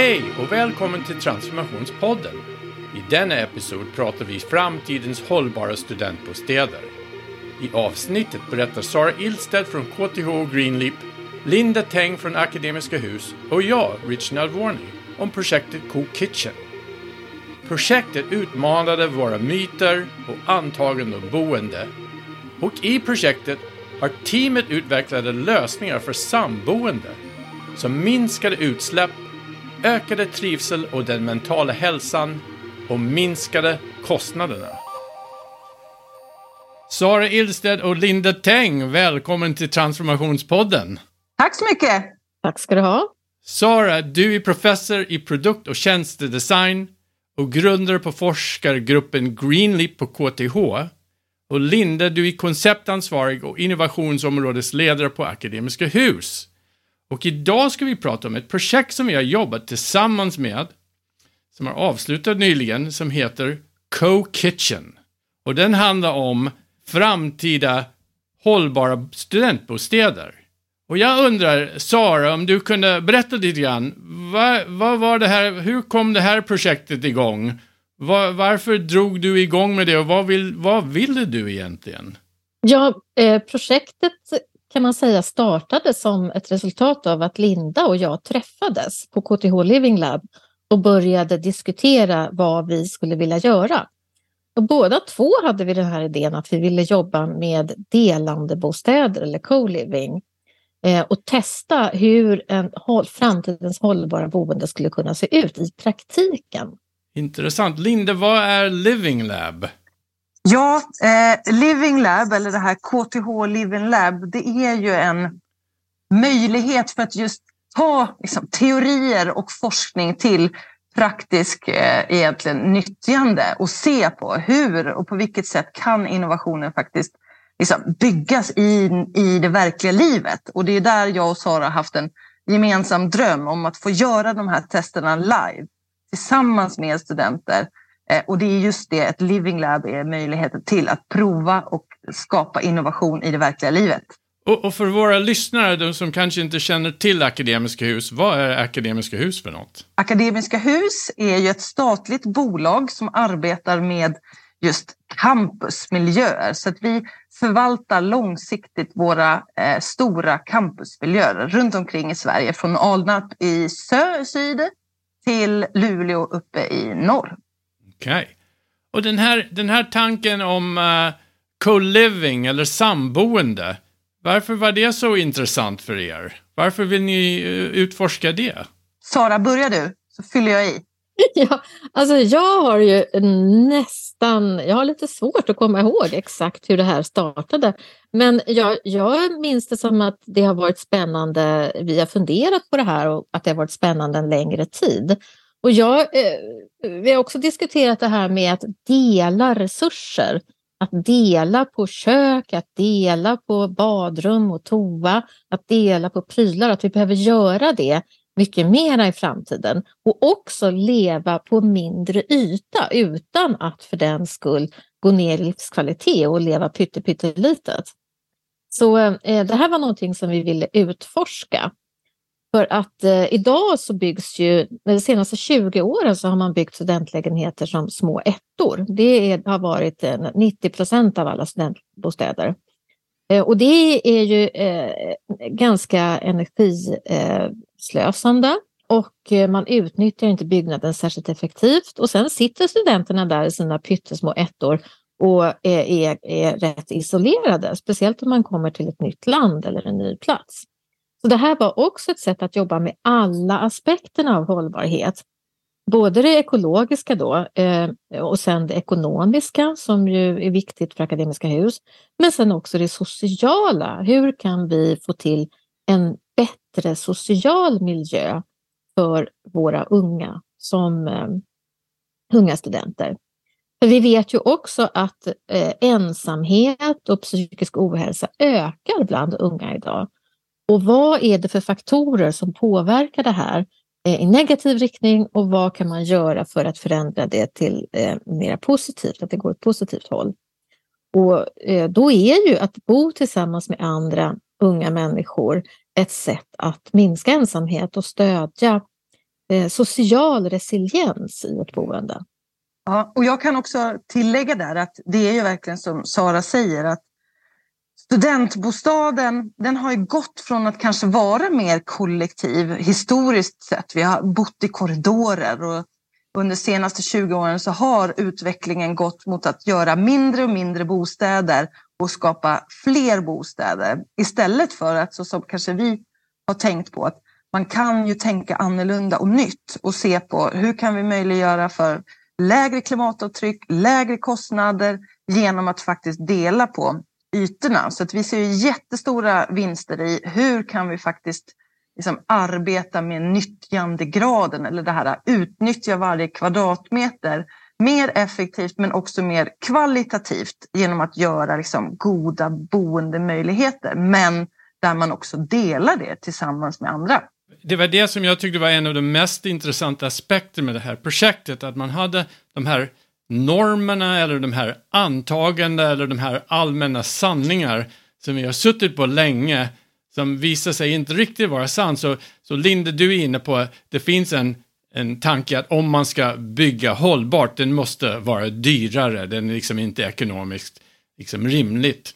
Hej och välkommen till Transformationspodden. I denna episod pratar vi framtidens hållbara studentbostäder. I avsnittet berättar Sara Ilstedt från KTH Greenleap, Linda Teng från Akademiska Hus och jag, Rich Nalvorny, om projektet Cook Kitchen. Projektet utmanade våra myter och antaganden om boende. Och i projektet har teamet utvecklade lösningar för samboende som minskade utsläpp, ökade trivsel och den mentala hälsan och minskade kostnaderna. Sara Ilsted och Linda Teng, välkommen till Transformationspodden. Tack så mycket! Tack ska du ha. Sara, du är professor i produkt och tjänstedesign och grundare på forskargruppen Greenleap på KTH. Och Linda, du är konceptansvarig och innovationsområdesledare på Akademiska Hus. Och idag ska vi prata om ett projekt som vi har jobbat tillsammans med, som har avslutat nyligen, som heter Co-Kitchen. Och den handlar om framtida hållbara studentbostäder. Och jag undrar, Sara, om du kunde berätta lite grann, vad, vad var det här, hur kom det här projektet igång? Var, varför drog du igång med det och vad, vill, vad ville du egentligen? Ja, eh, projektet kan man säga startade som ett resultat av att Linda och jag träffades på KTH Living Lab och började diskutera vad vi skulle vilja göra. Och båda två hade vi den här idén att vi ville jobba med delande bostäder eller co-living eh, och testa hur en framtidens hållbara boende skulle kunna se ut i praktiken. Intressant. Linda, vad är Living Lab? Ja, eh, Living Lab, eller det här KTH Living Lab, det är ju en möjlighet för att just ta liksom, teorier och forskning till praktisk eh, egentligen nyttjande och se på hur och på vilket sätt kan innovationen faktiskt liksom, byggas in i det verkliga livet. Och det är där jag och Sara har haft en gemensam dröm om att få göra de här testerna live tillsammans med studenter Eh, och det är just det ett Living Lab är möjligheten till att prova och skapa innovation i det verkliga livet. Och, och, för våra lyssnare, de som kanske inte känner till Akademiska Hus, vad är Akademiska Hus för något? Akademiska Hus är ju ett statligt bolag som arbetar med just campusmiljöer. Så att vi förvaltar långsiktigt våra eh, stora campusmiljöer runt omkring i Sverige. Från Alnarp i sö syd till Luleå uppe i norr. Okej. Okay. Och den här, den här tanken om uh, co-living eller samboende, varför var det så intressant för er? Varför vill ni uh, utforska det? Sara, börja du, så fyller jag i. Ja, alltså jag har ju nästan, jag har lite svårt att komma ihåg exakt hur det här startade. Men jag, jag minns det som att det har varit spännande, vi har funderat på det här och att det har varit spännande en längre tid. Och jag, eh, vi har också diskuterat det här med att dela resurser. Att dela på kök, att dela på badrum och toa, att dela på prylar, att vi behöver göra det mycket mera i framtiden och också leva på mindre yta utan att för den skull gå ner i livskvalitet och leva pyttelitet. Så eh, det här var någonting som vi ville utforska för att eh, idag så byggs ju, de senaste 20 åren så har man byggt studentlägenheter som små ettor. Det är, har varit eh, 90 procent av alla studentbostäder. Eh, och det är ju eh, ganska energislösande och eh, man utnyttjar inte byggnaden särskilt effektivt. Och sen sitter studenterna där i sina pyttesmå ettor och är, är, är rätt isolerade, speciellt om man kommer till ett nytt land eller en ny plats. Så det här var också ett sätt att jobba med alla aspekterna av hållbarhet. Både det ekologiska då eh, och sen det ekonomiska som ju är viktigt för Akademiska Hus. Men sen också det sociala. Hur kan vi få till en bättre social miljö för våra unga som eh, unga studenter? För vi vet ju också att eh, ensamhet och psykisk ohälsa ökar bland unga idag. Och vad är det för faktorer som påverkar det här eh, i negativ riktning och vad kan man göra för att förändra det till eh, mer positivt, att det går åt positivt håll? Och eh, då är ju att bo tillsammans med andra unga människor ett sätt att minska ensamhet och stödja eh, social resiliens i ett boende. Ja, och jag kan också tillägga där att det är ju verkligen som Sara säger att studentbostaden den har ju gått från att kanske vara mer kollektiv historiskt sett. Vi har bott i korridorer och under de senaste 20 åren så har utvecklingen gått mot att göra mindre och mindre bostäder och skapa fler bostäder istället för att så som kanske vi har tänkt på att man kan ju tänka annorlunda och nytt och se på hur kan vi möjliggöra för lägre klimatavtryck, lägre kostnader genom att faktiskt dela på ytorna. Så att vi ser jättestora vinster i hur kan vi faktiskt liksom arbeta med nyttjandegraden eller det här utnyttja varje kvadratmeter mer effektivt men också mer kvalitativt genom att göra liksom goda boendemöjligheter. Men där man också delar det tillsammans med andra. Det var det som jag tyckte var en av de mest intressanta aspekterna med det här projektet, att man hade de här normerna eller de här antaganden eller de här allmänna sanningar som vi har suttit på länge som visar sig inte riktigt vara sant. Så, så Linde, du är inne på att det finns en, en tanke att om man ska bygga hållbart, den måste vara dyrare, den är liksom inte ekonomiskt liksom rimligt.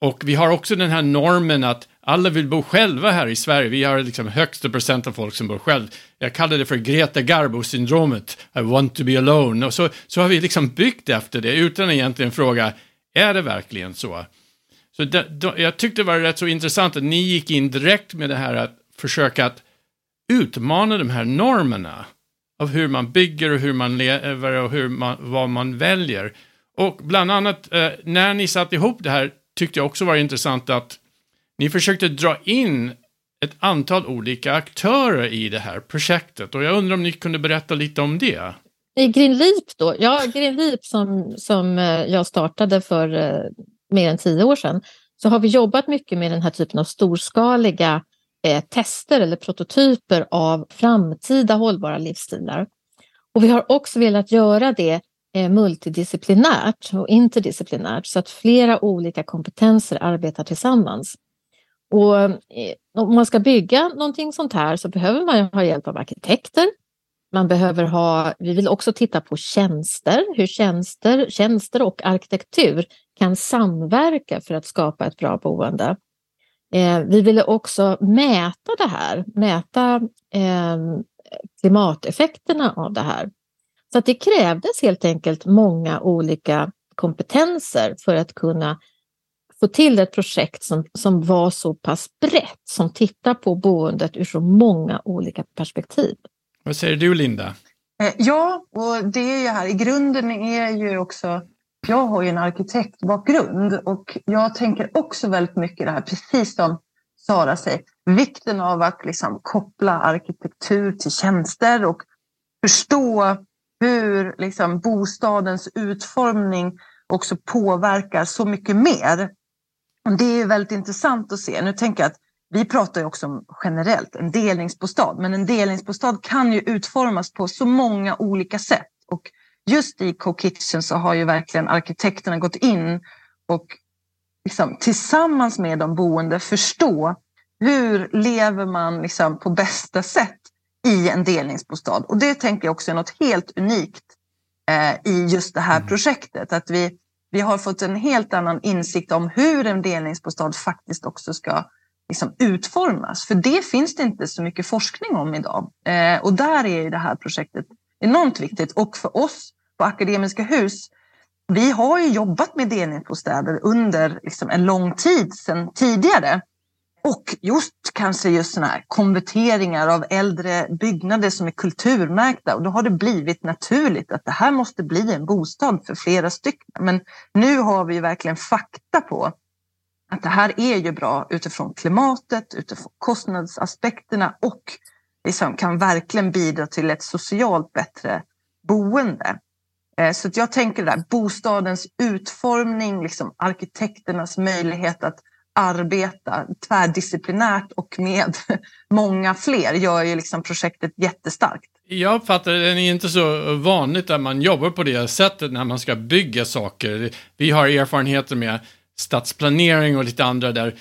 Och vi har också den här normen att alla vill bo själva här i Sverige. Vi har liksom högsta procent av folk som bor själv. Jag kallar det för Greta Garbo-syndromet. I want to be alone. Och så, så har vi liksom byggt efter det utan egentligen fråga, är det verkligen så? Så det, då, jag tyckte det var rätt så intressant att ni gick in direkt med det här att försöka att utmana de här normerna av hur man bygger och hur man lever och hur man, vad man väljer. Och bland annat eh, när ni satte ihop det här tyckte jag också var intressant att ni försökte dra in ett antal olika aktörer i det här projektet och jag undrar om ni kunde berätta lite om det? I Green Leap då, ja Greenleap som, som eh, jag startade för eh, mer än tio år sedan, så har vi jobbat mycket med den här typen av storskaliga eh, tester eller prototyper av framtida hållbara livsstilar. Och vi har också velat göra det eh, multidisciplinärt och interdisciplinärt så att flera olika kompetenser arbetar tillsammans. Och eh, om man ska bygga någonting sånt här så behöver man ha hjälp av arkitekter. Man behöver ha, vi vill också titta på tjänster, hur tjänster, tjänster och arkitektur kan samverka för att skapa ett bra boende. Eh, vi ville också mäta det här, mäta eh, klimateffekterna av det här. Så att det krävdes helt enkelt många olika kompetenser för att kunna få till ett projekt som, som var så pass brett, som tittar på boendet ur så många olika perspektiv. Vad säger du Linda? Eh, ja, och det är ju här, i grunden är ju också, jag har ju en arkitektbakgrund och jag tänker också väldigt mycket det här, precis som Sara säger, vikten av att liksom koppla arkitektur till tjänster och förstå hur liksom bostadens utformning också påverkar så mycket mer det är väldigt intressant att se. Nu tänker jag att vi pratar ju också om generellt en delningsbostad, men en delningsbostad kan ju utformas på så många olika sätt. Och just i Co-Kitchen så har ju verkligen arkitekterna gått in och liksom, tillsammans med de boende förstå hur lever man liksom, på bästa sätt i en delningsbostad. Och det tänker jag också är något helt unikt eh, i just det här mm. projektet. Att vi vi har fått en helt annan insikt om hur en delningsbostad faktiskt också ska liksom utformas. För det finns det inte så mycket forskning om idag. Eh, och där är det här projektet enormt viktigt. Och för oss på Akademiska Hus, vi har ju jobbat med delningsbostäder under liksom en lång tid sedan tidigare. Och just kanske just sådana här konverteringar av äldre byggnader som är kulturmärkta och då har det blivit naturligt att det här måste bli en bostad för flera stycken. Men nu har vi verkligen fakta på att det här är ju bra utifrån klimatet, utifrån kostnadsaspekterna och liksom kan verkligen bidra till ett socialt bättre boende. Eh, så jag tänker där, bostadens utformning, liksom arkitekternas möjlighet att arbeta tvärdisciplinärt och med många fler gör ju liksom projektet jättestarkt. Jag uppfattar det är inte så vanligt att man jobbar på det sättet när man ska bygga saker. Vi har erfarenheter med stadsplanering och lite andra där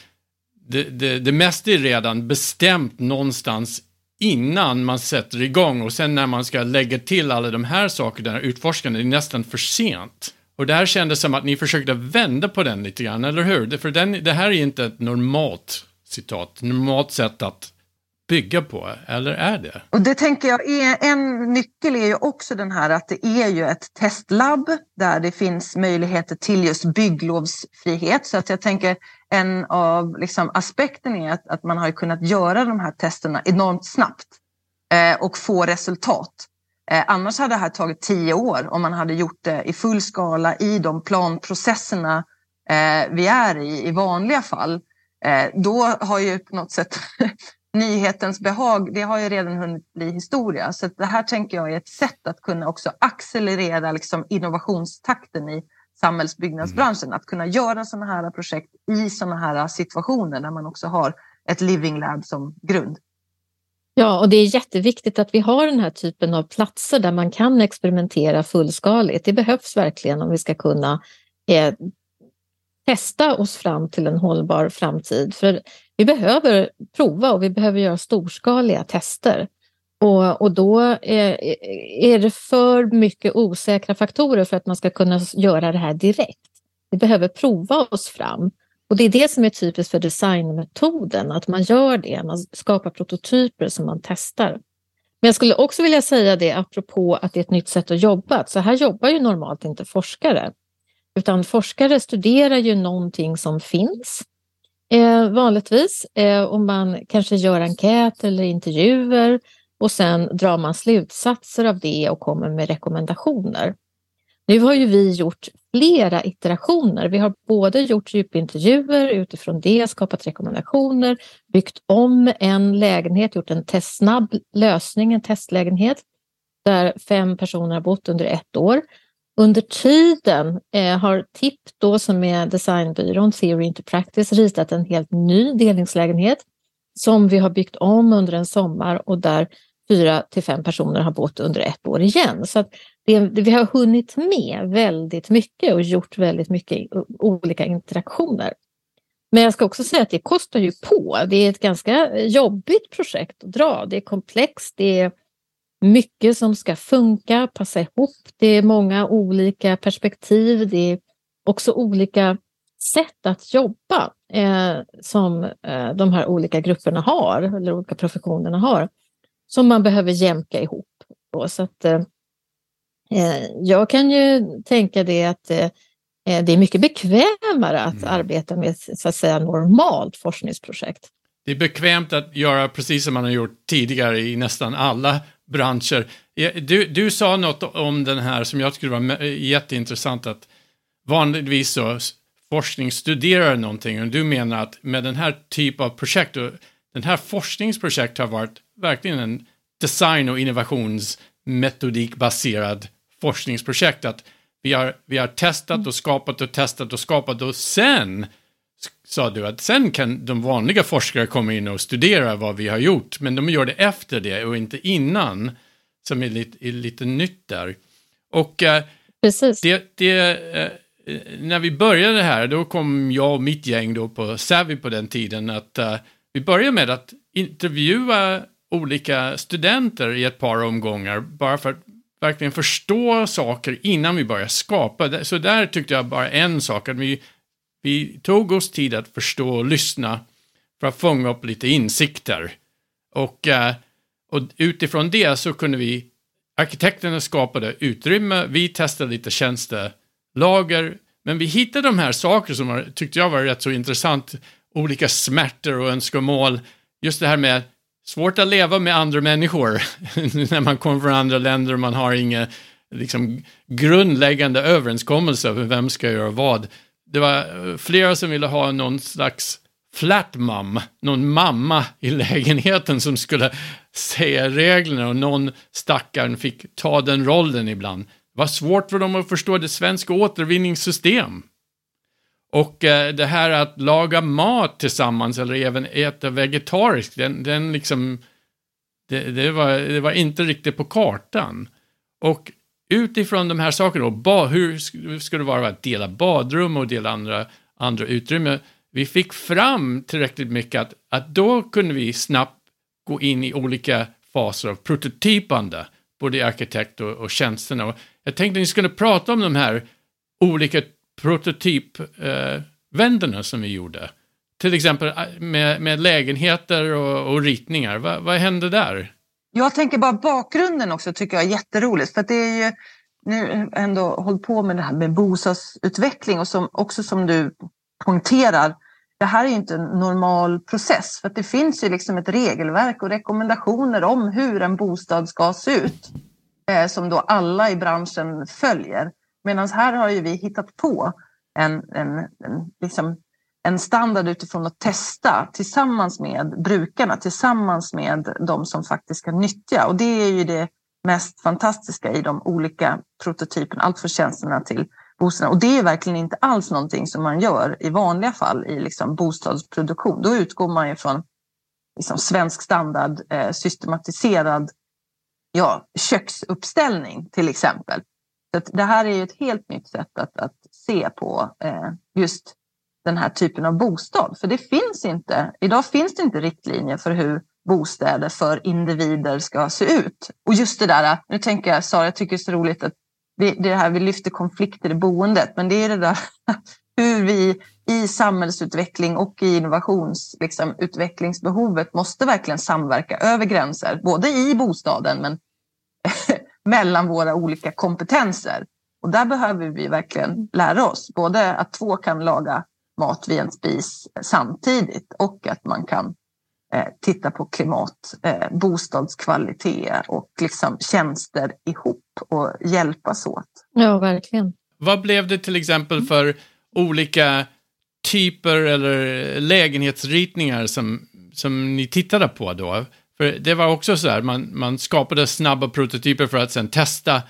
det, det, det mesta är redan bestämt någonstans innan man sätter igång och sen när man ska lägga till alla de här sakerna, utforskande, det är nästan för sent. Och det här kändes som att ni försökte vända på den lite grann, eller hur? För den, det här är inte ett normalt citat, normalt sätt att bygga på, eller är det? Och det tänker jag är en nyckel är ju också den här att det är ju ett testlabb där det finns möjligheter till just bygglovsfrihet. Så att jag tänker en av liksom aspekterna är att, att man har kunnat göra de här testerna enormt snabbt eh, och få resultat. Eh, annars hade det här tagit tio år om man hade gjort det i full skala i de planprocesserna eh, vi är i i vanliga fall. Eh, då har ju på något sätt nyhetens behag, det har ju redan hunnit bli historia. Så det här tänker jag är ett sätt att kunna också accelerera liksom innovationstakten i samhällsbyggnadsbranschen. Att kunna göra sådana här projekt i sådana här situationer där man också har ett living lab som grund. Ja, och det är jätteviktigt att vi har den här typen av platser där man kan experimentera fullskaligt. Det behövs verkligen om vi ska kunna eh, testa oss fram till en hållbar framtid. För vi behöver prova och vi behöver göra storskaliga tester. Och, och då är, är det för mycket osäkra faktorer för att man ska kunna göra det här direkt. Vi behöver prova oss fram. Och det är det som är typiskt för designmetoden, att man gör det, man skapar prototyper som man testar. Men jag skulle också vilja säga det apropå att det är ett nytt sätt att jobba, så här jobbar ju normalt inte forskare. Utan forskare studerar ju någonting som finns eh, vanligtvis eh, och man kanske gör enkät eller intervjuer och sen drar man slutsatser av det och kommer med rekommendationer. Nu har ju vi gjort flera iterationer. Vi har både gjort djupintervjuer utifrån det, skapat rekommendationer, byggt om en lägenhet, gjort en test, snabb lösning, en testlägenhet där fem personer har bott under ett år. Under tiden eh, har TIP, då, som är designbyrån Theory into Practice, ritat en helt ny delningslägenhet som vi har byggt om under en sommar och där fyra till fem personer har bott under ett år igen. Så det, vi har hunnit med väldigt mycket och gjort väldigt mycket olika interaktioner. Men jag ska också säga att det kostar ju på. Det är ett ganska jobbigt projekt att dra. Det är komplext, det är mycket som ska funka, passa ihop. Det är många olika perspektiv. Det är också olika sätt att jobba eh, som eh, de här olika grupperna har, eller olika professionerna har, som man behöver jämka ihop. Då. Så att, eh, eh jag kan ju tänka det att eh, eh, det är mycket bekvämare att mm. arbeta med så att säga normalt forskningsprojekt. Det är bekvämt att göra precis som man har gjort tidigare i nästan alla branscher. Du, du sa något om den här som jag tycker var jätteintressant att vanligtvis så forskning studerar någonting och du menar att med den här typen av projekt, och den här forskningsprojekt har varit verkligen en design och innovationsmetodikbaserad forskningsprojekt. Att vi har, vi har testat och skapat och testat och skapat och sen sa du att sen kan de vanliga forskare komma in och studera vad vi har gjort, men de gör det efter det och inte innan, som är lite, är lite nytt där. Och eh, Precis. Det, det, eh, när vi började här, då kom jag och mitt gäng då på Savvy på den tiden, att eh, vi började med att intervjua olika studenter i ett par omgångar, bara för att verkligen förstå saker innan vi börjar skapa. Så där tyckte jag bara en sak, att vi vi tog oss tid att förstå och lyssna för att fånga upp lite insikter. Och, eh, och utifrån det så kunde vi, arkitekterna skapade utrymme, vi testade lite tjänstelager, men vi hittade de här sakerna som var, tyckte jag var rätt så intressant, olika smärtor och önskemål. Just det här med svårt att leva med andra människor när man kommer från andra länder och man har inga liksom, grundläggande överenskommelser för vem ska göra vad det var eh, flera som ville ha någon slags flat mom, någon mamma i lägenheten som skulle säga reglerna och någon stackaren fick ta den rollen ibland. Det var svårt för dem att förstå det svenska återvinningssystem. Och eh, det här att laga mat tillsammans eller även äta vegetariskt, den, den liksom, det, det, var, det var inte riktigt på kartan. Och utifrån de här sakerna, ba, hur skulle det vara att dela badrum och dela andra, andra utrymmen, vi fick fram tillräckligt mycket att, att då kunde vi snabbt gå in i olika faser av prototypande, både arkitekt och, och tjänsterna. Och jag tänkte att ni skulle prata om de här olika prototypvänderna eh, som vi gjorde. Till exempel eh, med, med lägenheter och, och ritningar. Va, vad hände där? Jag tänker bara bakgrunden också tycker jag är jätteroligt. För det är ju nu ändå hållit på med det här med bostadsutveckling och som, också som du poängterar, det här är ju inte en normal process för det finns ju liksom ett regelverk och rekommendationer om hur en bostad ska se ut eh, som då alla i branschen följer. Medan här har ju vi hittat på en, en, en, liksom en standard utifrån att testa tillsammans med brukarna, tillsammans med de som faktiskt ska nyttja. Och det är ju det mest fantastiska i de olika prototyperna, allt från tjänsterna till bostäderna. Och det är verkligen inte alls någonting som man gör i vanliga fall i liksom bostadsproduktion. Då utgår man ju från liksom svensk standard, eh, systematiserad ja, köksuppställning till exempel. Så det här är ju ett helt nytt sätt att, att se på eh, just den här typen av bostad. För det finns inte, idag finns det inte riktlinjer för hur bostäder för individer ska se ut. Och just det där, nu tänker jag Sara, jag tycker det är så roligt att det, det här vi lyfter konflikter i boendet, men det är det där hur vi i samhällsutveckling och i innovationsutvecklingsbehovet liksom, måste verkligen samverka över gränser, både i bostaden men mellan våra olika kompetenser. Och där behöver vi verkligen lära oss, både att två kan laga mat vid en spis samtidigt och att man kan eh, titta på klimat, eh, bostadskvalitet och liksom tjänster ihop och hjälpas åt. Ja, verkligen. Vad blev det till exempel för olika typer eller lägenhetsritningar som, som ni tittade på då? För det var också så här, man, man skapade snabba prototyper för att sedan testa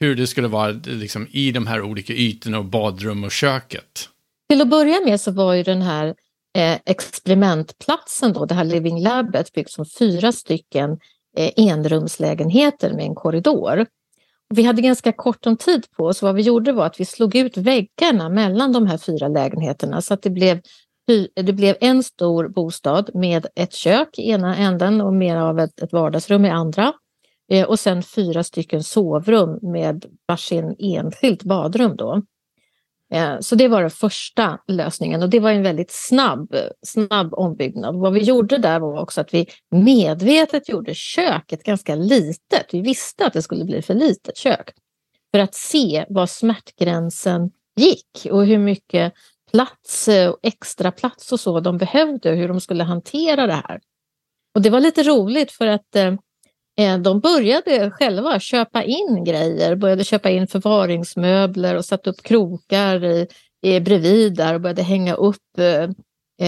hur det skulle vara liksom, i de här olika ytorna och badrum och köket. Till att börja med så var ju den här eh, experimentplatsen, då, det här Living Labbet, byggt som fyra stycken eh, enrumslägenheter med en korridor. Vi hade ganska kort om tid på oss. Vad vi gjorde var att vi slog ut väggarna mellan de här fyra lägenheterna så att det blev, det blev en stor bostad med ett kök i ena änden och mer av ett, ett vardagsrum i andra. Eh, och sen fyra stycken sovrum med varsin enskilt badrum. Då. Eh, så det var den första lösningen och det var en väldigt snabb, snabb ombyggnad. Vad vi gjorde där var också att vi medvetet gjorde köket ganska litet. Vi visste att det skulle bli för litet kök för att se var smärtgränsen gick och hur mycket plats eh, och extra plats och så de behövde hur de skulle hantera det här. Och det var lite roligt för att eh, eh de började själva köpa in grejer, började köpa in förvaringsmöbler och satte upp krokar i, i bredvid där och började hänga upp eh,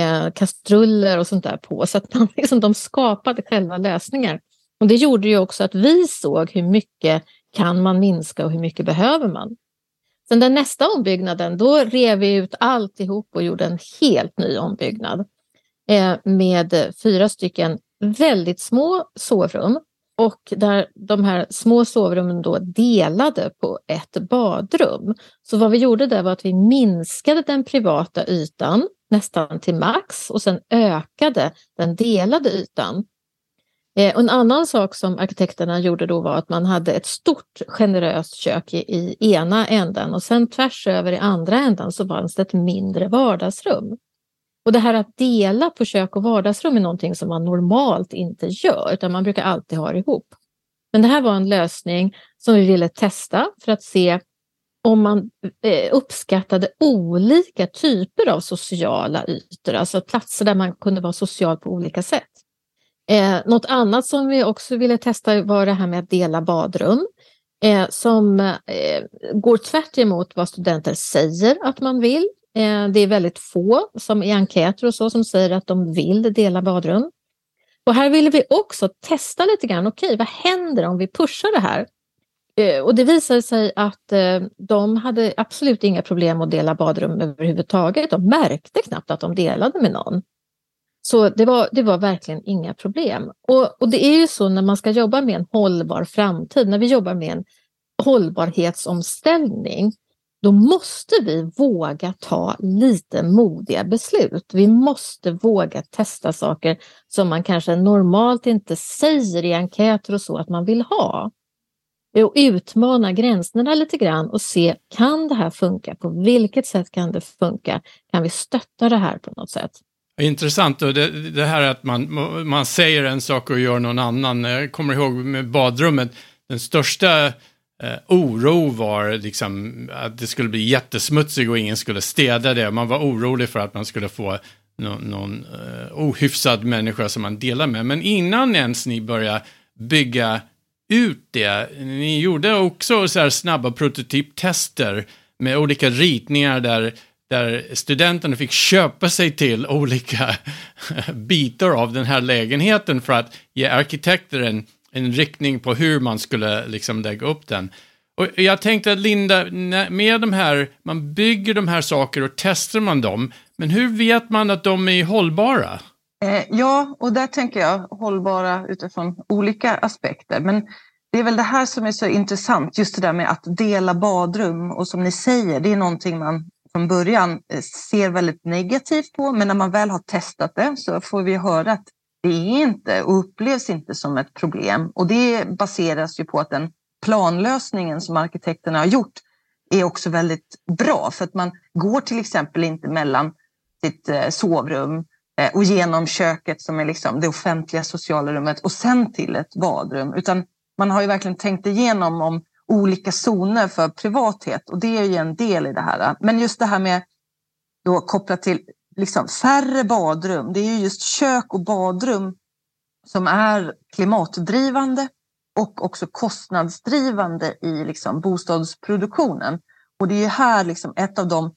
eh kastruller och sånt där på. Så att man, liksom, de skapade själva lösningar. Och det gjorde ju också att vi såg hur mycket kan man minska och hur mycket behöver man. Sen den nästa ombyggnaden, då rev vi ut alltihop och gjorde en helt ny ombyggnad eh, med fyra stycken väldigt små sovrum och där de här små sovrummen då delade på ett badrum. Så vad vi gjorde där var att vi minskade den privata ytan nästan till max och sen ökade den delade ytan. Eh, en annan sak som arkitekterna gjorde då var att man hade ett stort generöst kök i, i ena änden och sen tvärs över i andra änden så fanns det ett mindre vardagsrum. Och det här att dela på kök och vardagsrum är någonting som man normalt inte gör, utan man brukar alltid ha det ihop. Men det här var en lösning som vi ville testa för att se om man eh, uppskattade olika typer av sociala ytor, alltså platser där man kunde vara social på olika sätt. Eh, något annat som vi också ville testa var det här med att dela badrum eh, som eh, går tvärt emot vad studenter säger att man vill. Eh, det är väldigt få som i enkäter och så som säger att de vill dela badrum. Och här ville vi också testa lite grann, okej okay, vad händer om vi pushar det här? Eh, och det visade sig att eh, de hade absolut inga problem att dela badrum överhuvudtaget. De märkte knappt att de delade med någon. Så det var, det var verkligen inga problem. Och, och det är ju så när man ska jobba med en hållbar framtid, när vi jobbar med en hållbarhetsomställning, då måste vi våga ta lite modiga beslut. Vi måste våga testa saker som man kanske normalt inte säger i enkäter och så att man vill ha. Och utmana gränserna lite grann och se, kan det här funka? På vilket sätt kan det funka? Kan vi stötta det här på något sätt? Intressant, och det, det här att man, man säger en sak och gör någon annan. Jag kommer ihåg med badrummet, den största eh, oro var liksom att det skulle bli jättesmutsigt och ingen skulle städa det. Man var orolig för att man skulle få någon, någon eh, ohyfsad människa som man delar med. Men innan ens ni började bygga ut det, ni gjorde också så här snabba prototyptester med olika ritningar där där studenterna fick köpa sig till olika bitar av den här lägenheten för att ge arkitekter en, en riktning på hur man skulle liksom lägga upp den. Och jag tänkte att Linda, med de här, man bygger de här saker och testar man dem, men hur vet man att de är hållbara? Eh, ja, och där tänker jag hållbara utifrån olika aspekter. Men det är väl det här som är så intressant, just det där med att dela badrum. Och som ni säger, det är någonting man från början eh, ser väldigt negativt på, men när man väl har testat det så får vi höra att det är inte och upplevs inte som ett problem. Och det baseras ju på att den planlösningen som arkitekterna har gjort är också väldigt bra för att man går till exempel inte mellan sitt eh, sovrum eh, och genom köket som är liksom det offentliga sociala rummet och sen till ett badrum utan man har ju verkligen tänkt igenom om olika zoner för privathet och det är ju en del i det här. Men just det här med då kopplat till liksom färre badrum, det är ju just kök och badrum som är klimatdrivande och också kostnadsdrivande i liksom bostadsproduktionen. Och det är här liksom ett av de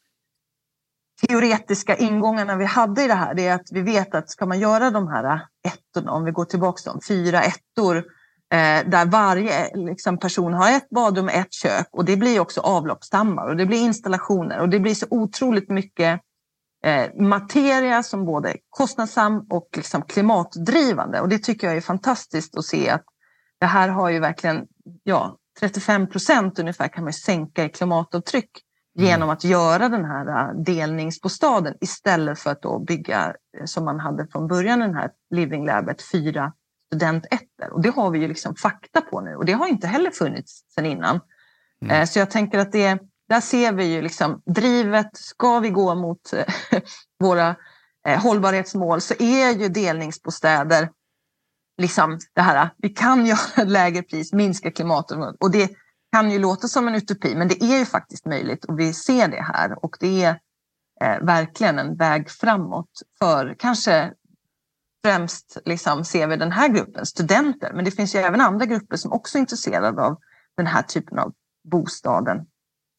teoretiska ingångarna vi hade i det här, det är att vi vet att ska man göra de här ettorna, om vi går tillbaka till dem, fyra ettor där varje liksom, person har ett badrum, ett kök och det blir också avloppsstammar och det blir installationer och det blir så otroligt mycket eh, materia som både är kostnadsam och liksom, klimatdrivande och det tycker jag är fantastiskt att se att det här har ju verkligen, ja, 35 procent ungefär kan man sänka i klimatavtryck mm. genom att göra den här eh, delningsbostaden istället för att då bygga eh, som man hade från början den här Living Labet fyra studentettor. Och det har vi ju liksom fakta på nu och det har inte heller funnits sedan innan. Mm. Eh, så jag tänker att det, där ser vi ju liksom drivet, ska vi gå mot eh, våra eh, hållbarhetsmål så är ju delningsbostäder liksom det här, vi kan göra lägre pris, minska klimatet och det kan ju låta som en utopi men det är ju faktiskt möjligt och vi ser det här och det är verkligen en väg framåt för kanske främst liksom ser vi den här gruppen, studenter, men det finns ju även andra grupper som också är intresserade av den här typen av bostaden.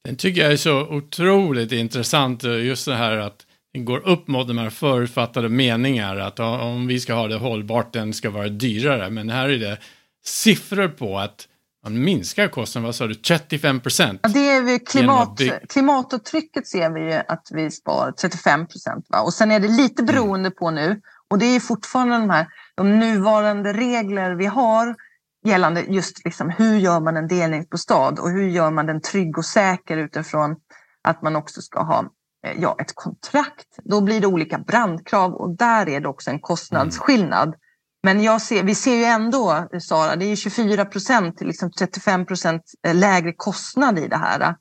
Den tycker jag är så otroligt intressant, just det här att det går upp mot de här förutfattade meningar, att om vi ska ha det hållbart, den ska vara dyrare, men här är det siffror på att man minskar kostnaden, vad sa du, 35 procent? Ja, det är vi klimat, klimatavtrycket ser vi ju att vi spar 35 procent. Och sen är det lite mm. beroende på nu och det är fortfarande de här de nuvarande regler vi har gällande just liksom hur gör man en delningsbostad och hur gör man den trygg och säker utifrån att man också ska ha eh, ja, ett kontrakt. Då blir det olika brandkrav och där är det också en kostnadsskillnad. Men jag ser, vi ser ju ändå, Sara, det är 24 procent till liksom 35 procent eh, lägre kostnad i det här.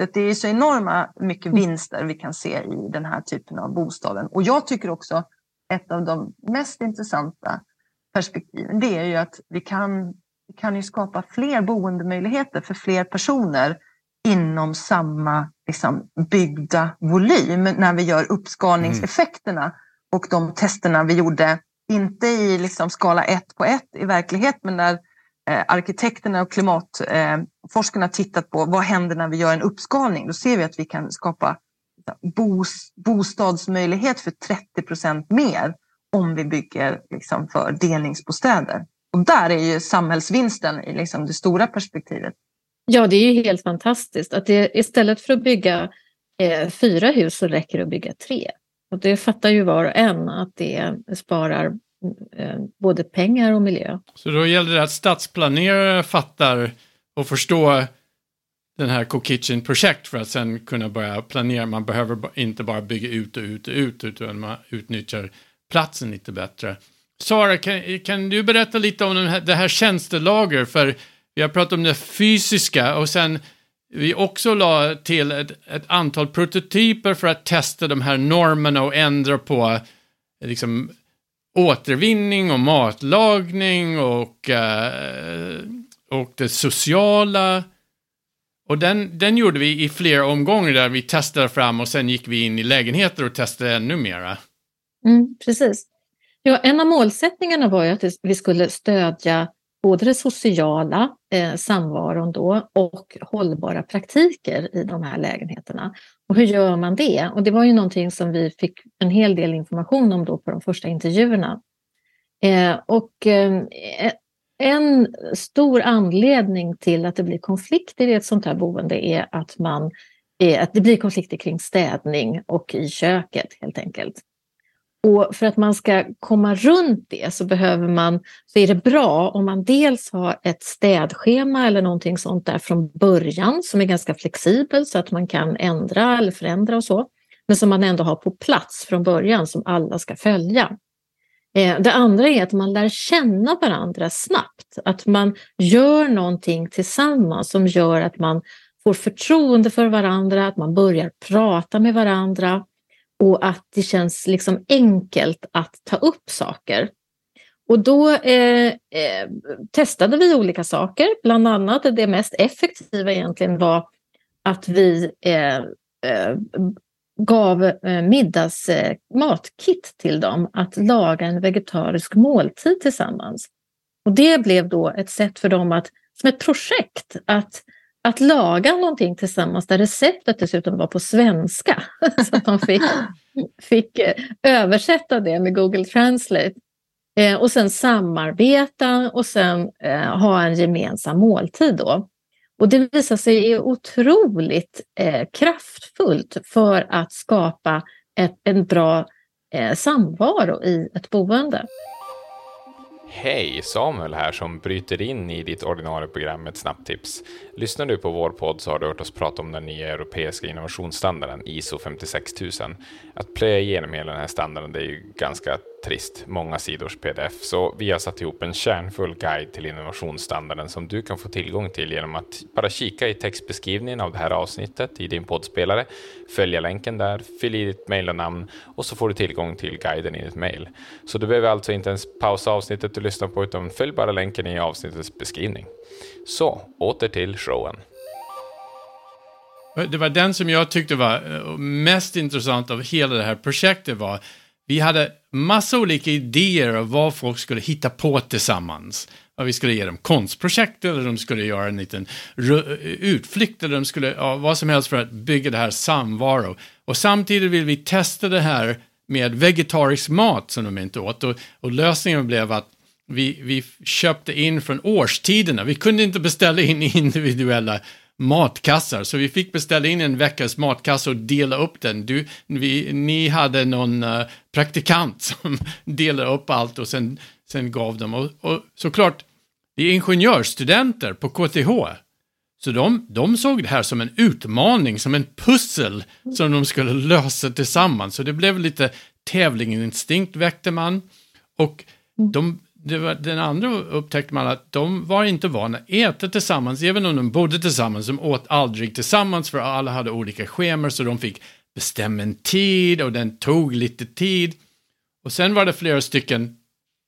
Så det är så enorma mycket mm. vinster vi kan se i den här typen av bostaden. Och jag tycker också ett av de mest intressanta perspektiven, det är ju att vi kan, vi kan ju skapa fler boendemöjligheter för fler personer inom samma liksom, byggda volym när vi gör uppskalningseffekterna mm. och de testerna vi gjorde, inte i liksom, skala ett på ett i verklighet, men när eh, arkitekterna och klimatforskarna eh, tittat på vad händer när vi gör en uppskalning, då ser vi att vi kan skapa bostadsmöjlighet för 30 procent mer om vi bygger liksom för delningsbostäder. Och där är ju samhällsvinsten i liksom det stora perspektivet. Ja, det är ju helt fantastiskt att det, istället för att bygga eh, fyra hus så räcker det att bygga tre. Och det fattar ju var och en att det sparar eh, både pengar och miljö. Så då gäller det att stadsplanerare fattar och förstår den här Co-Kitchen-projekt för att sen kunna börja planera. Man behöver inte bara bygga ut och ut och ut, utan man utnyttjar platsen lite bättre. Sara, kan, kan du berätta lite om här, det här tjänstelager? För vi har pratat om det fysiska och sen vi också la till ett, ett, antal prototyper för att testa de här normerna och ändra på liksom, återvinning och matlagning och, eh, och det sociala. Och den, den gjorde vi i flera omgångar där vi testade fram och sen gick vi in i lägenheter och testade ännu mera. Mm, precis. Ja, en av målsättningarna var ju att vi skulle stödja både det sociala eh, samvaron då och hållbara praktiker i de här lägenheterna. Och hur gör man det? Och det var ju någonting som vi fick en hel del information om då på de första intervjuerna. Eh, och eh, en stor anledning till att det blir konflikter i ett sånt här boende är att, man, är att det blir konflikter kring städning och i köket helt enkelt. Och för att man ska komma runt det så behöver man, så är det bra om man dels har ett städschema eller någonting sånt där från början som är ganska flexibelt så att man kan ändra eller förändra och så. Men som man ändå har på plats från början som alla ska följa. Eh, det andra är att man lär känna varandra snabbt, att man gör någonting tillsammans som gör att man får förtroende för varandra, att man börjar prata med varandra och att det känns liksom enkelt att ta upp saker. Och då eh, eh, testade vi olika saker, bland annat det mest effektiva egentligen var att vi eh, eh gav eh, middagsmatkit eh, till dem att laga en vegetarisk måltid tillsammans. Och det blev då ett sätt för dem att, som ett projekt, att att laga någonting tillsammans där receptet dessutom var på svenska. så att de fick, fick eh, översätta det med Google Translate. Eh, och sen samarbeta och sen eh, ha en gemensam måltid då. Och det visar sig är otroligt eh, kraftfullt för att skapa ett, en bra eh, samvaro i ett boende. Hej! Samuel här som bryter in i ditt ordinarie program med ett snabbt tips. Lyssnar du på vår podd så har du hört oss prata om den nya europeiska innovationsstandarden ISO 56000. Att plöja igenom hela den här standarden det är ju ganska trist, många sidors pdf, så vi har satt ihop en kärnfull guide till innovationsstandarden som du kan få tillgång till genom att bara kika i textbeskrivningen av det här avsnittet i din poddspelare, följa länken där, fyll i ditt mejl och namn och så får du tillgång till guiden i ditt mejl. Så du behöver alltså inte ens pausa avsnittet du lyssnar på utan följ bara länken i avsnittets beskrivning. Så, åter till showen. Det var den som jag tyckte var eh, mest intressant av hela det här projektet var vi hade massa olika idéer av vad folk skulle hitta på tillsammans. Vad vi skulle ge dem konstprojekt eller de skulle göra en liten utflykt eller de skulle, ja, vad som helst för att bygga det här samvaro. Och samtidigt vill vi testa det här med vegetarisk mat som de inte åt och, och lösningen blev att vi, vi köpte in från årstiderna. Vi kunde inte beställa in individuella matkassar. Så vi fick beställa in en veckas matkasse och dela upp den. Du, vi, ni hade någon uh, praktikant som delade upp allt och sen, sen gav dem. Och, och såklart, det är ingenjörsstudenter på KTH. Så de, de såg det här som en utmaning, som en pussel som de skulle lösa tillsammans. Så det blev lite tävlingsinstinkt väckte man. Och de, var, den andra upptäckte man att de var inte vana att äta tillsammans, även om de bodde tillsammans. De åt aldrig tillsammans för alla hade olika schemer så de fick bestämma en tid och den tog lite tid. Och sen var det flera stycken,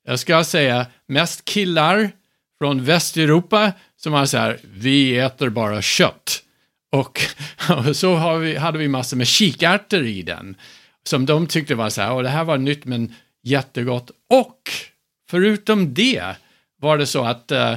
jag ska säga mest killar från Västeuropa som var så här, vi äter bara kött. Och, och så vi, hade vi massor med kikärtor i den. Som de tyckte var så här, och det här var nytt men jättegott. Och förutom det var det så att uh,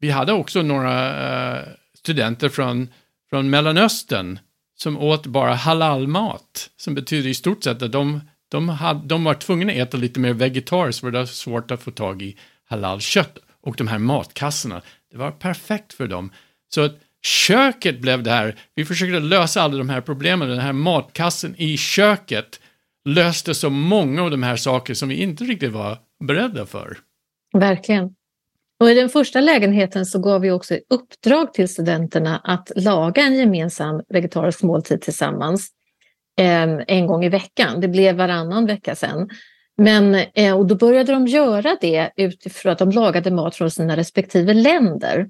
vi hade också några uh, studenter från, från Mellanöstern som åt bara halalmat, som betyder i stort sett att de, de, hade, de var tvungna att äta lite mer vegetariskt för det var svårt att få tag i halalkött. Och de här matkassorna, det var perfekt för dem. Så att köket blev det här, vi försökte lösa alla de här problemen, den här matkassen i köket löste så många av de här sakerna som vi inte riktigt var beredda för. Verkligen. Och I den första lägenheten så gav vi också i uppdrag till studenterna att laga en gemensam vegetarisk måltid tillsammans eh, en gång i veckan. Det blev varannan vecka sen. Men, eh, och då började de göra det utifrån att de lagade mat från sina respektive länder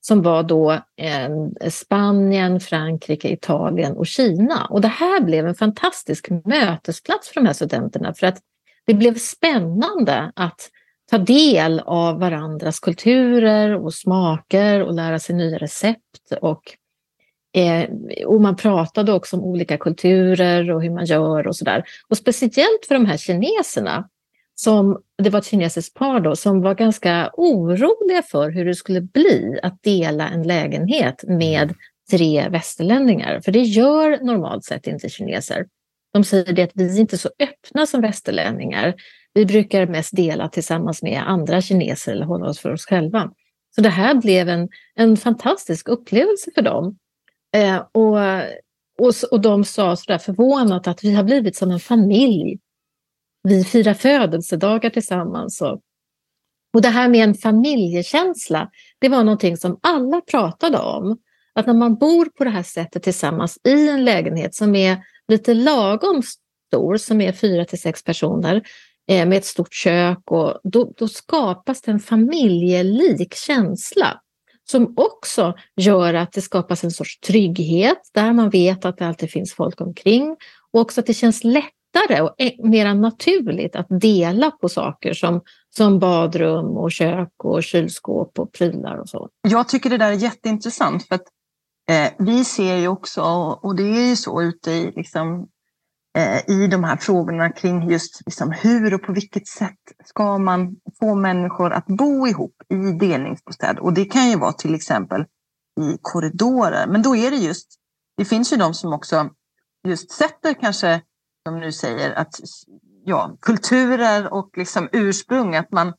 som var då eh, Spanien, Frankrike, Italien och Kina. Och det här blev en fantastisk mötesplats för de här studenterna för att det blev spännande att ta del av varandras kulturer och smaker och lära sig nya recept. Och, eh, och man pratade också om olika kulturer och hur man gör och sådär. Och speciellt för de här kineserna, som, det var ett kinesiskt par då, som var ganska oroliga för hur det skulle bli att dela en lägenhet med tre västerlänningar. För det gör normalt sett inte kineser. De säger det att vi är inte så öppna som västerlänningar. Vi brukar mest dela tillsammans med andra kineser eller hålla oss för oss själva. Så det här blev en, en fantastisk upplevelse för dem. Eh, och, och, och de sa sådär förvånat att vi har blivit som en familj. Vi firar födelsedagar tillsammans. Och, och det här med en familjekänsla, det var någonting som alla pratade om. Att när man bor på det här sättet tillsammans i en lägenhet som är lite lagom stor, som är fyra till sex personer, eh, med ett stort kök, och då, då skapas det en familjelik känsla som också gör att det skapas en sorts trygghet där man vet att det alltid finns folk omkring och också att det känns lättare och eh, mer naturligt att dela på saker som, som badrum och kök och kylskåp och prylar och så. Jag tycker det där är jätteintressant för att eh, vi ser ju också, och det är ju så ute i liksom, Eh, i de här frågorna kring just liksom hur och på vilket sätt ska man få människor att bo ihop i delningsbostäder. Och det kan ju vara till exempel i korridorer. Men då är det just, det finns ju de som också just sätter kanske, som nu säger, att ja, kulturer och liksom ursprung, att man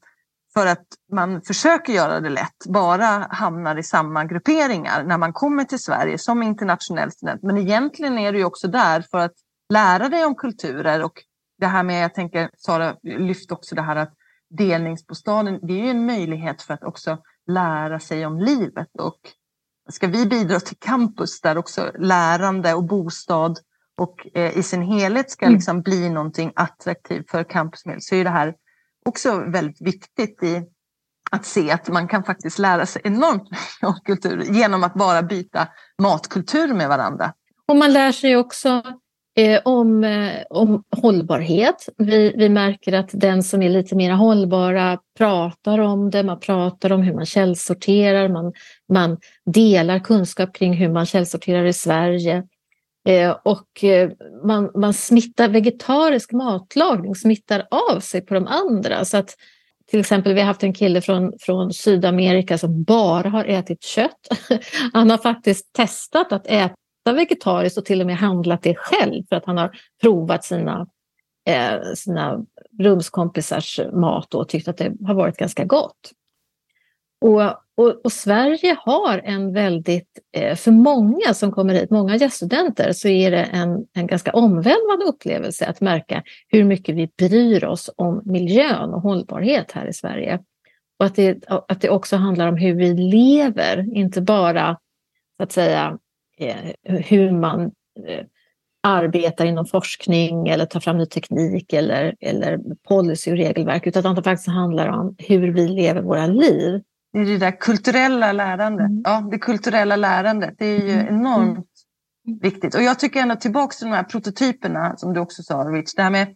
för att man försöker göra det lätt bara hamnar i samma grupperingar när man kommer till Sverige som internationell student. Men egentligen är ju också där för att lära dig om kulturer och det här med, jag tänker, Sara lyfte också det här att delningsbostaden, det är ju en möjlighet för att också lära sig om livet och ska vi bidra till campus där också lärande och bostad och eh, i sin helhet ska mm. liksom bli någonting attraktivt för campusmedel så är det här också väldigt viktigt i att se att man kan faktiskt lära sig enormt mycket om kultur genom att bara byta matkultur med varandra. Och man lär sig också Eh, om, eh, om hållbarhet. Vi, vi märker att den som är lite mer hållbara pratar om det, man pratar om hur man källsorterar, man, man delar kunskap kring hur man källsorterar i Sverige. Eh, och eh, man, man smittar, vegetarisk matlagning smittar av sig på de andra. Så att till exempel, vi har haft en kille från, från Sydamerika som bara har ätit kött. Han har faktiskt testat att äta vegetariskt och till och med handlat det själv för att han har provat sina, eh, sina rumskompisars mat och tyckt att det har varit ganska gott. Och, och, och Sverige har en väldigt, eh, för många som kommer hit, många gäststudenter, så är det en, en ganska omvälvande upplevelse att märka hur mycket vi bryr oss om miljön och hållbarhet här i Sverige. Och att det, att det också handlar om hur vi lever, inte bara så att säga eh, hur man eh, arbetar inom forskning eller tar fram ny teknik eller, eller policy och regelverk, utan att det faktiskt handlar om hur vi lever våra liv. Det är det där kulturella lärandet. Mm. Ja, det kulturella lärandet, det är ju mm. enormt mm. viktigt. Och jag tycker ändå tillbaka till de här prototyperna som du också sa, Rich. Det här med,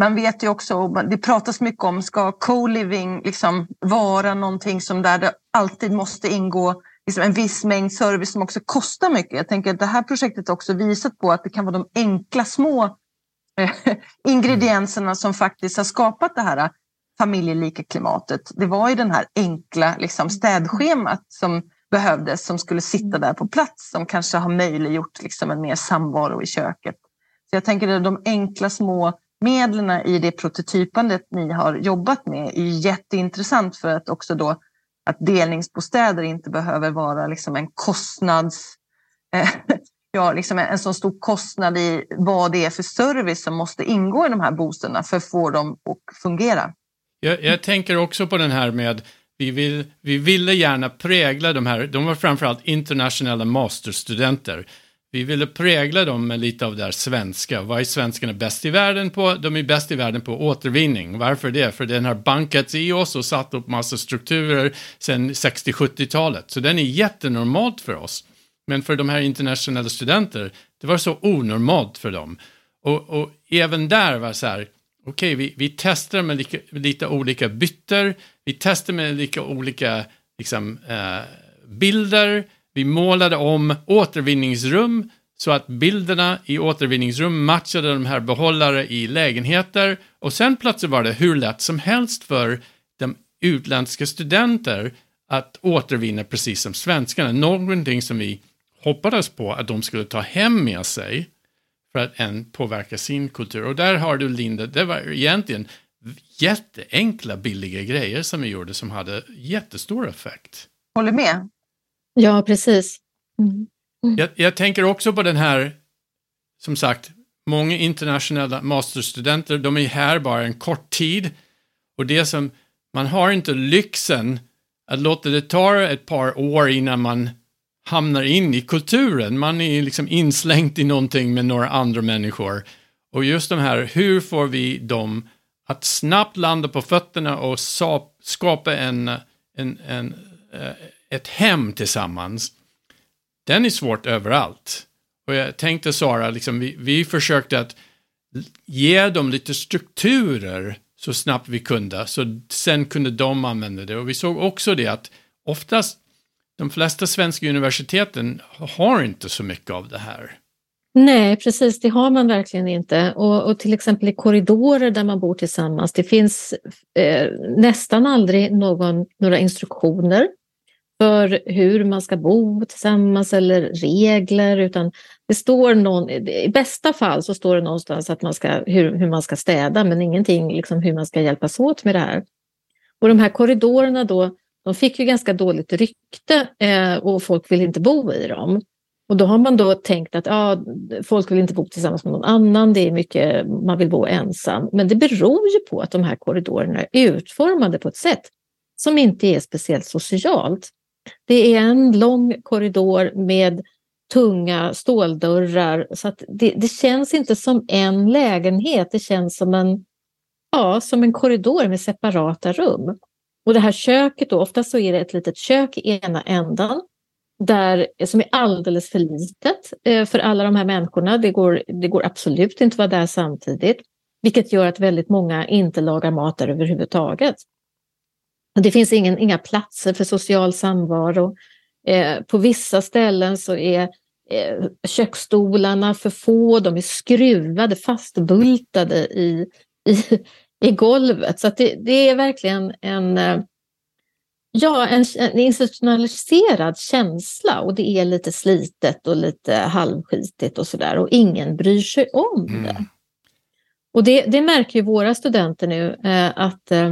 man vet ju också, det pratas mycket om, ska co-living liksom vara någonting som där det alltid måste ingå liksom en viss mängd service som också kostar mycket. Jag tänker att det här projektet också visat på att det kan vara de enkla små eh, ingredienserna som faktiskt har skapat det här familjelika klimatet. Det var ju den här enkla liksom, städschemat som behövdes som skulle sitta där på plats som kanske har möjliggjort liksom, en mer samvaro i köket. Så jag tänker att de enkla små medlen i det prototypandet ni har jobbat med är jätteintressant för att också då att delningsbostäder inte behöver vara liksom en kostnads... Eh, ja, liksom en, en så stor kostnad i vad det är för service som måste ingå i de här bostäderna för att få dem att fungera. Jag, jag tänker också på den här med vi, vill, vi ville gärna prägla de här, de var framförallt internationella masterstudenter. Vi ville prägla dem med lite av det här svenska. Vad är svenskarna bäst i världen på? De är bäst i världen på återvinning. Varför det? För den har bankats i oss och satt upp massa strukturer sedan 60-70-talet. Så den är jättenormalt för oss. Men för de här internationella studenter, det var så onormalt för dem. Och, och även där var så här, okej, okay, vi, vi testar med lika, lite olika bytter, vi testar med lika olika liksom, eh, bilder, vi målade om återvinningsrum så att bilderna i återvinningsrum matchade de här behållare i lägenheter. Och sen plötsligt var det hur lätt som helst för de utländska studenter att återvinna precis som svenskarna. Någonting som vi hoppades på att de skulle ta hem med sig för att än påverka sin kultur. Och där har du Linda, det var egentligen jätteenkla billiga grejer som vi gjorde som hade jättestor effekt. Håller med. Ja, precis. Mm. Mm. Jag, jag, tänker också på den här, som sagt, många internationella masterstudenter, de är här bara en kort tid. Och det som, man har inte lyxen att låta det ta ett par år innan man hamnar in i kulturen. Man är liksom inslängt i någonting med några andra människor. Och just de här, hur får vi dem att snabbt landa på fötterna och skapa en, en, en, eh, ett hem tillsammans. Den är svårt överallt. Och jag tänkte Sara, liksom, vi, vi försökte att ge dem lite strukturer så snabbt vi kunde, så sen kunde de använda det. Och vi såg också det att oftast de flesta svenska universiteten har inte så mycket av det här. Nej, precis, det har man verkligen inte. Och, och till exempel i korridorer där man bor tillsammans, det finns eh, nästan aldrig någon, några instruktioner för hur man ska bo tillsammans eller regler, utan det står någon, i bästa fall så står det någonstans att man ska, hur, hur man ska städa, men ingenting liksom hur man ska hjälpas åt med det här. Och de här korridorerna då, de fick ju ganska dåligt rykte eh, och folk vill inte bo i dem. Och då har man då tänkt att ja, folk vill inte bo tillsammans med någon annan, det är mycket, man vill bo ensam. Men det beror ju på att de här korridorerna är utformade på ett sätt som inte är speciellt socialt. Det är en lång korridor med tunga ståldörrar så att det, det känns inte som en lägenhet, det känns som en, ja, som en korridor med separata rum. Och det här köket då, oftast så är det ett litet kök i ena ändan där, som är alldeles för litet eh, för alla de här människorna. Det går, det går absolut inte att vara där samtidigt, vilket gör att väldigt många inte lagar mat där överhuvudtaget. Det finns ingen, inga platser för social samvaro. Eh, på vissa ställen så är eh, köksstolarna för få, de är skruvade, fastbultade i, i, i golvet. Så det, det, är verkligen en, eh, ja, en, en, institutionaliserad känsla och det är lite slitet och lite halvskitigt och sådär och ingen bryr sig om det. Mm. Och det, det märker ju våra studenter nu eh, att eh,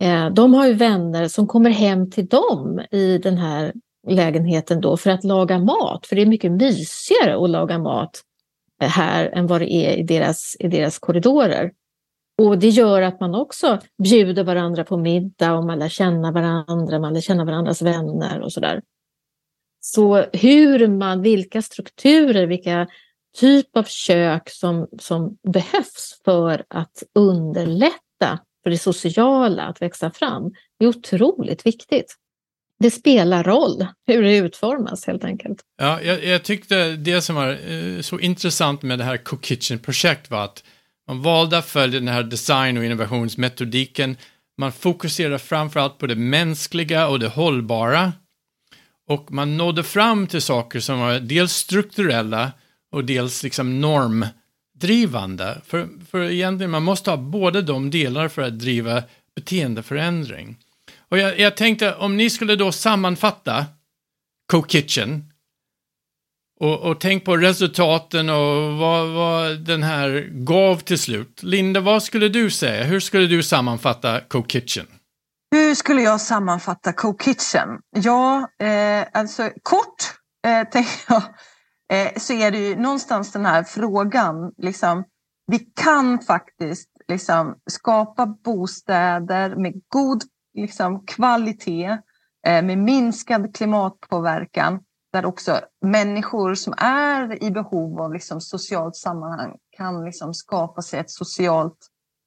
Eh, de har ju vänner som kommer hem till dem i den här lägenheten då för att laga mat, för det är mycket mysigare att laga mat eh, här än vad det är i deras, i deras korridorer. Och det gör att man också bjuder varandra på middag och man lär känna varandra, man lär känna varandras vänner och sådär. Så hur man, vilka strukturer, vilka typ av kök som, som behövs för att underlätta för det sociala att växa fram det är otroligt viktigt. Det spelar roll hur det utformas helt enkelt. Ja, jag, jag tyckte det som var eh, så intressant med det här Cook Kitchen-projekt var att man valde att följa den här design och innovationsmetodiken. Man fokuserade framförallt på det mänskliga och det hållbara. Och man nådde fram till saker som var dels strukturella och dels liksom normdrivande. För, för egentligen man måste ha båda de delar för att driva beteendeförändring. Och jag, jag tänkte om ni skulle då sammanfatta Co-Kitchen och, och tänk på resultaten och vad, vad den här gav till slut. Linda, vad skulle du säga? Hur skulle du sammanfatta Co-Kitchen? Hur skulle jag sammanfatta Co-Kitchen? Ja, eh, alltså kort eh, tänker jag eh, så är det ju någonstans den här frågan, liksom, vi kan faktiskt liksom, skapa bostäder med god liksom, kvalitet eh, med minskad klimatpåverkan där också människor som är i behov av liksom, socialt sammanhang kan liksom, skapa sig ett socialt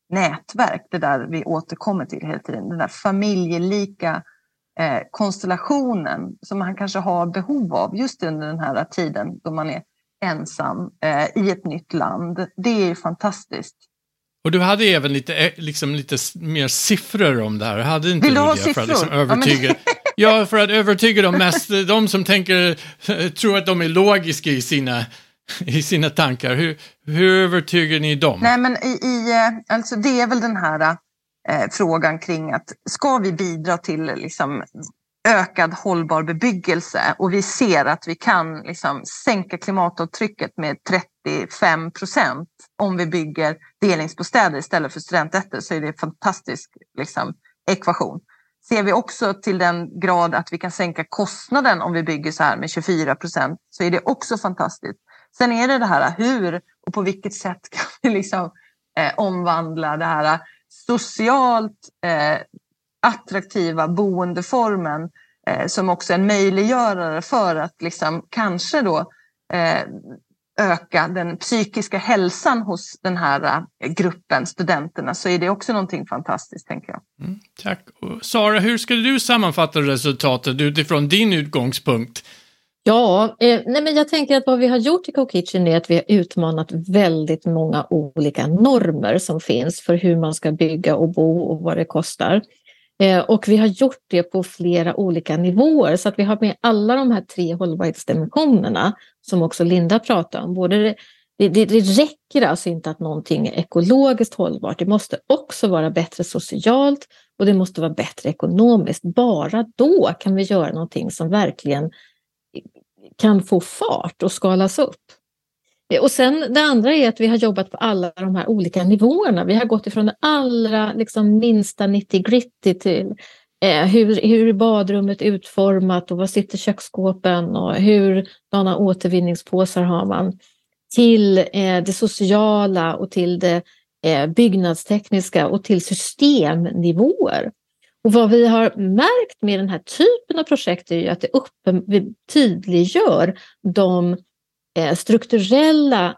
nätverk. Det där vi återkommer till hela tiden. Den där familjelika eh, konstellationen som man kanske har behov av just under den här tiden då man är ensam eh, i ett nytt land. Det är ju fantastiskt. Och du hade även lite, eh, liksom, lite mer siffror om det här, hade inte Vill du ha siffror? För att liksom övertyga, ja, Ja, för att övertyga de mest, de som tänker, tror att de är logiska i sina, i sina tankar. Hur, hur övertygar ni dem? Nej, men i, i, eh, alltså det är väl den här eh, frågan kring att ska vi bidra till liksom, ökad hållbar bebyggelse och vi ser att vi kan liksom, sänka klimatavtrycket med 35 procent om vi bygger delningsbostäder istället för studenträtter så är det en fantastisk liksom, ekvation. Ser vi också till den grad att vi kan sänka kostnaden om vi bygger så här med 24 procent så är det också fantastiskt. Sen är det det här hur och på vilket sätt kan vi liksom, eh, omvandla det här socialt eh, attraktiva boendeformen eh, som också en möjliggörare för att liksom, kanske då eh, öka den psykiska hälsan hos den här eh, gruppen studenterna så är det också någonting fantastiskt tänker jag. Mm, tack. Och Sara, hur skulle du sammanfatta resultatet utifrån din utgångspunkt? Ja, eh, nej men jag tänker att vad vi har gjort i Co-Kitchen är att vi har utmanat väldigt många olika normer som finns för hur man ska bygga och bo och vad det kostar. Eh, och vi har gjort det på flera olika nivåer så att vi har med alla de här tre hållbarhetsdimensionerna som också Linda pratade om. Både det, det, det räcker alltså inte att någonting är ekologiskt hållbart, det måste också vara bättre socialt och det måste vara bättre ekonomiskt. Bara då kan vi göra någonting som verkligen kan få fart och skalas upp. Eh, och sen det andra är att vi har jobbat på alla de här olika nivåerna. Vi har gått ifrån det allra liksom, minsta 90-gritty till eh, hur, hur är badrummet utformat och var sitter köksskåpen och hur sådana återvinningspåsar har man till eh, det sociala och till det eh, byggnadstekniska och till systemnivåer. Och vad vi har märkt med den här typen av projekt är ju att det uppen, tydliggör de Eh, strukturella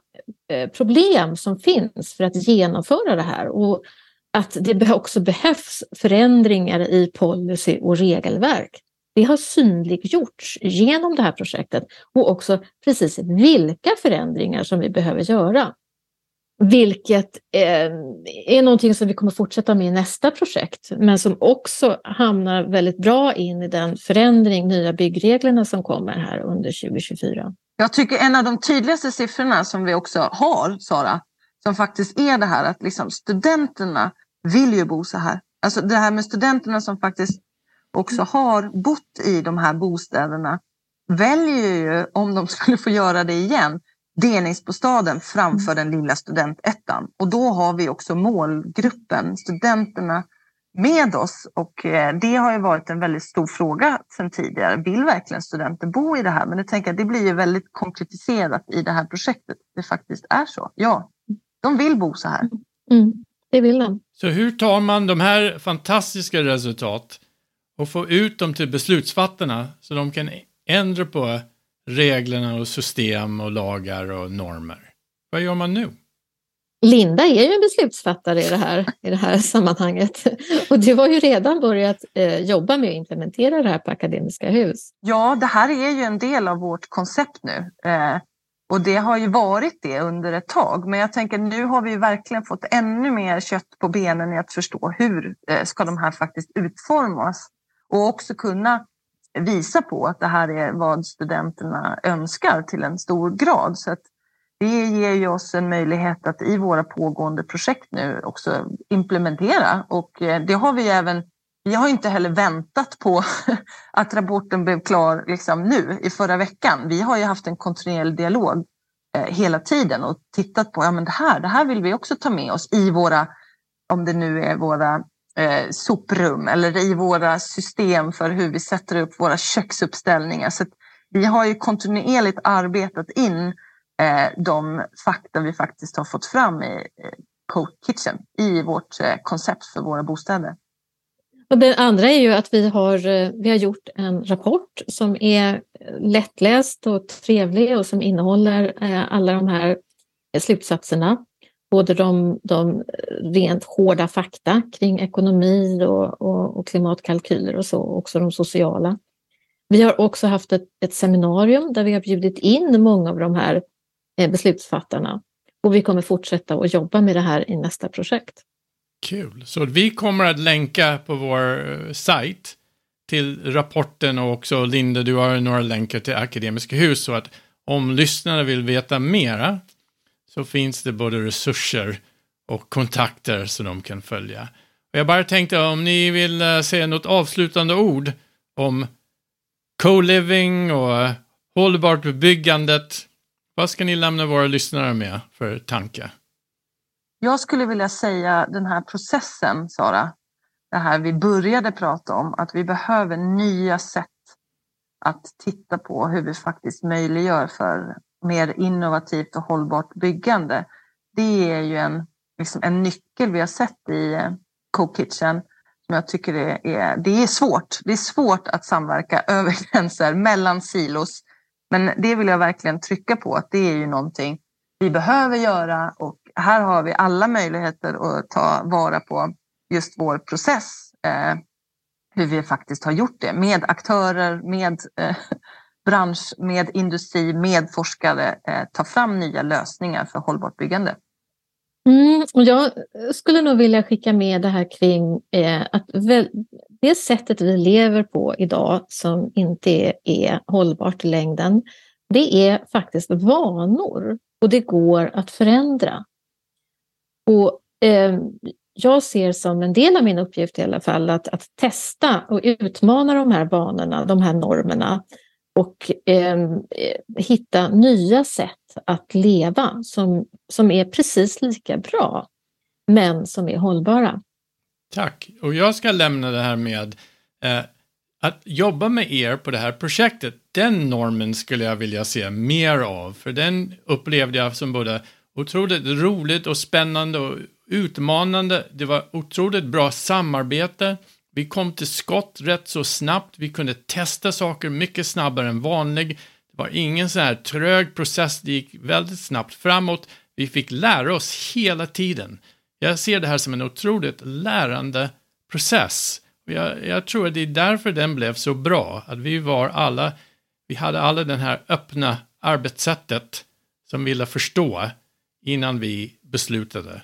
eh, problem som finns för att genomföra det här och att det också behövs förändringar i policy och regelverk. Det har synliggjorts genom det här projektet och också precis vilka förändringar som vi behöver göra. Vilket eh, är någonting som vi kommer fortsätta med i nästa projekt, men som också hamnar väldigt bra in i den förändring, nya byggreglerna som kommer här under 2024. Jag tycker en av de tydligaste siffrorna som vi också har, Sara, som faktiskt är det här att liksom studenterna vill ju bo så här. Alltså det här med studenterna som faktiskt också har bott i de här bostäderna väljer ju, om de skulle få göra det igen, delningsbostaden framför den lilla studentettan. Och då har vi också målgruppen, studenterna, med oss. Och eh, det har ju varit en väldigt stor fråga sedan tidigare. Vill verkligen studenter bo i det här? Men jag tänker att det blir ju väldigt konkretiserat i det här projektet. Det faktiskt är så. Ja, de vill bo så här. Mm, det vill de. Så hur tar man de här fantastiska resultat och får ut dem till beslutsfattarna så de kan ändra på reglerna och system och lagar och normer? Vad gör man nu? Linda är ju en beslutsfattare i det här, i det här sammanhanget. Och du har ju redan börjat eh, jobba med att implementera det här på Akademiska hus. Ja, det här är ju en del av vårt koncept nu. Eh, och det har ju varit det under ett tag. Men jag tänker nu har vi verkligen fått ännu mer kött på benen i att förstå hur eh, ska de här faktiskt utformas. Och också kunna visa på att det här är vad studenterna önskar till en stor grad. Så att det ger ju oss en möjlighet att i våra pågående projekt nu också implementera och eh, det har vi även vi har inte heller väntat på att rapporten blev klar liksom nu i förra veckan. Vi har ju haft en kontinuerlig dialog eh, hela tiden och tittat på ja, men det här. Det här vill vi också ta med oss i våra, om det nu är våra eh, soprum eller i våra system för hur vi sätter upp våra köksuppställningar. Så vi har ju kontinuerligt arbetat in eh, Eh, de fakta vi faktiskt har fått fram i eh, Kitchen i vårt eh, koncept för våra bostäder. Och det andra är ju att vi har, eh, vi har gjort en rapport som är lättläst och trevlig och som innehåller eh, alla de här slutsatserna. Både de, de rent hårda fakta kring ekonomi och, och, och klimatkalkyler och så, också de sociala. Vi har också haft ett, ett, seminarium där vi har bjudit in många av de här Eh, beslutsfattarna och vi kommer fortsätta att jobba med det här i nästa projekt. Kul, så vi kommer att länka på vår eh, sajt till rapporten och också Linda, du har några länkar till Akademiska Hus så att om lyssnarna vill veta mera så finns det både resurser och kontakter som de kan följa. Och jag bara tänkte om ni vill eh, säga något avslutande ord om co-living och hållbart byggandet. Vad ska ni lämna våra lyssnare med för tanke? Jag skulle vilja säga den här processen, Sara, det här vi började prata om, att vi behöver nya sätt att titta på hur vi faktiskt möjliggör för mer innovativt och hållbart byggande. Det är ju en, liksom en nyckel vi har sett i eh, Co-Kitchen som jag tycker det är, det är svårt. Det är svårt att samverka över gränser mellan silos. Men det vill jag verkligen trycka på att det är ju någonting vi behöver göra och här har vi alla möjligheter att ta vara på just vår process. Eh, hur vi faktiskt har gjort det med aktörer, med eh, bransch, med industri, med forskare eh, ta fram nya lösningar för hållbart byggande. Mm, och jag skulle nog vilja skicka med det här kring eh, att väl, det sättet vi lever på idag som inte är, är hållbart i längden, det är faktiskt vanor och det går att förändra. Och eh, jag ser som en del av min uppgift i alla fall att, att testa och utmana de här vanorna, de här normerna och eh, hitta nya sätt att leva som, som är precis lika bra, men som är hållbara. Tack. Och jag ska lämna det här med eh, att jobba med er på det här projektet. Den normen skulle jag vilja se mer av, för den upplevde jag som både otroligt roligt och spännande och utmanande. Det var otroligt bra samarbete. Vi kom till skott rätt så snabbt. Vi kunde testa saker mycket snabbare än vanligt. Det var ingen sån här trög process. Det gick väldigt snabbt framåt. Vi fick lära oss hela tiden. Jag ser det här som en otroligt lärande process. Jag, jag tror att det är därför den blev så bra. Att vi var alla, vi hade alla det här öppna arbetssättet som ville förstå innan vi beslutade.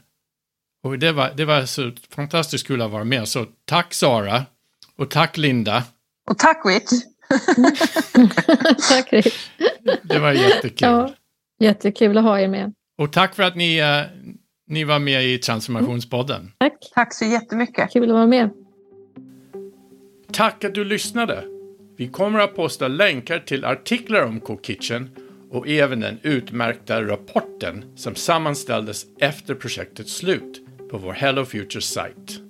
Och det var, det var så fantastiskt kul att vara med. Så tack Sara. Och tack Linda. Och tack Rick. tack Rick. Det var jättekul. Ja, jättekul att ha er med. Och tack för att ni, uh, ni var med i Transformationspodden. Mm. Tack. Tack så jättemycket. Kul att vara med. Tack att du lyssnade. Vi kommer att posta länkar till artiklar om Co-Kitchen och även den utmärkta rapporten som sammanställdes efter projektets slut på vår Hello Future-sajt.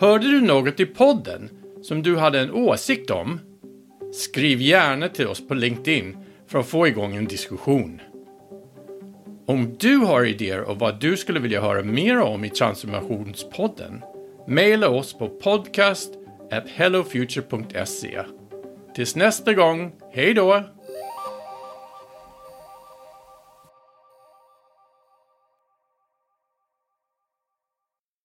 Hörde du något i podden som du hade en åsikt om? Skriv gärna till oss på LinkedIn för att få igång en diskussion. Om du har idéer om vad du skulle vilja höra mer om i Transformationspodden, mejla oss på podcast helloffuture.se. Tills nästa gång, hej då!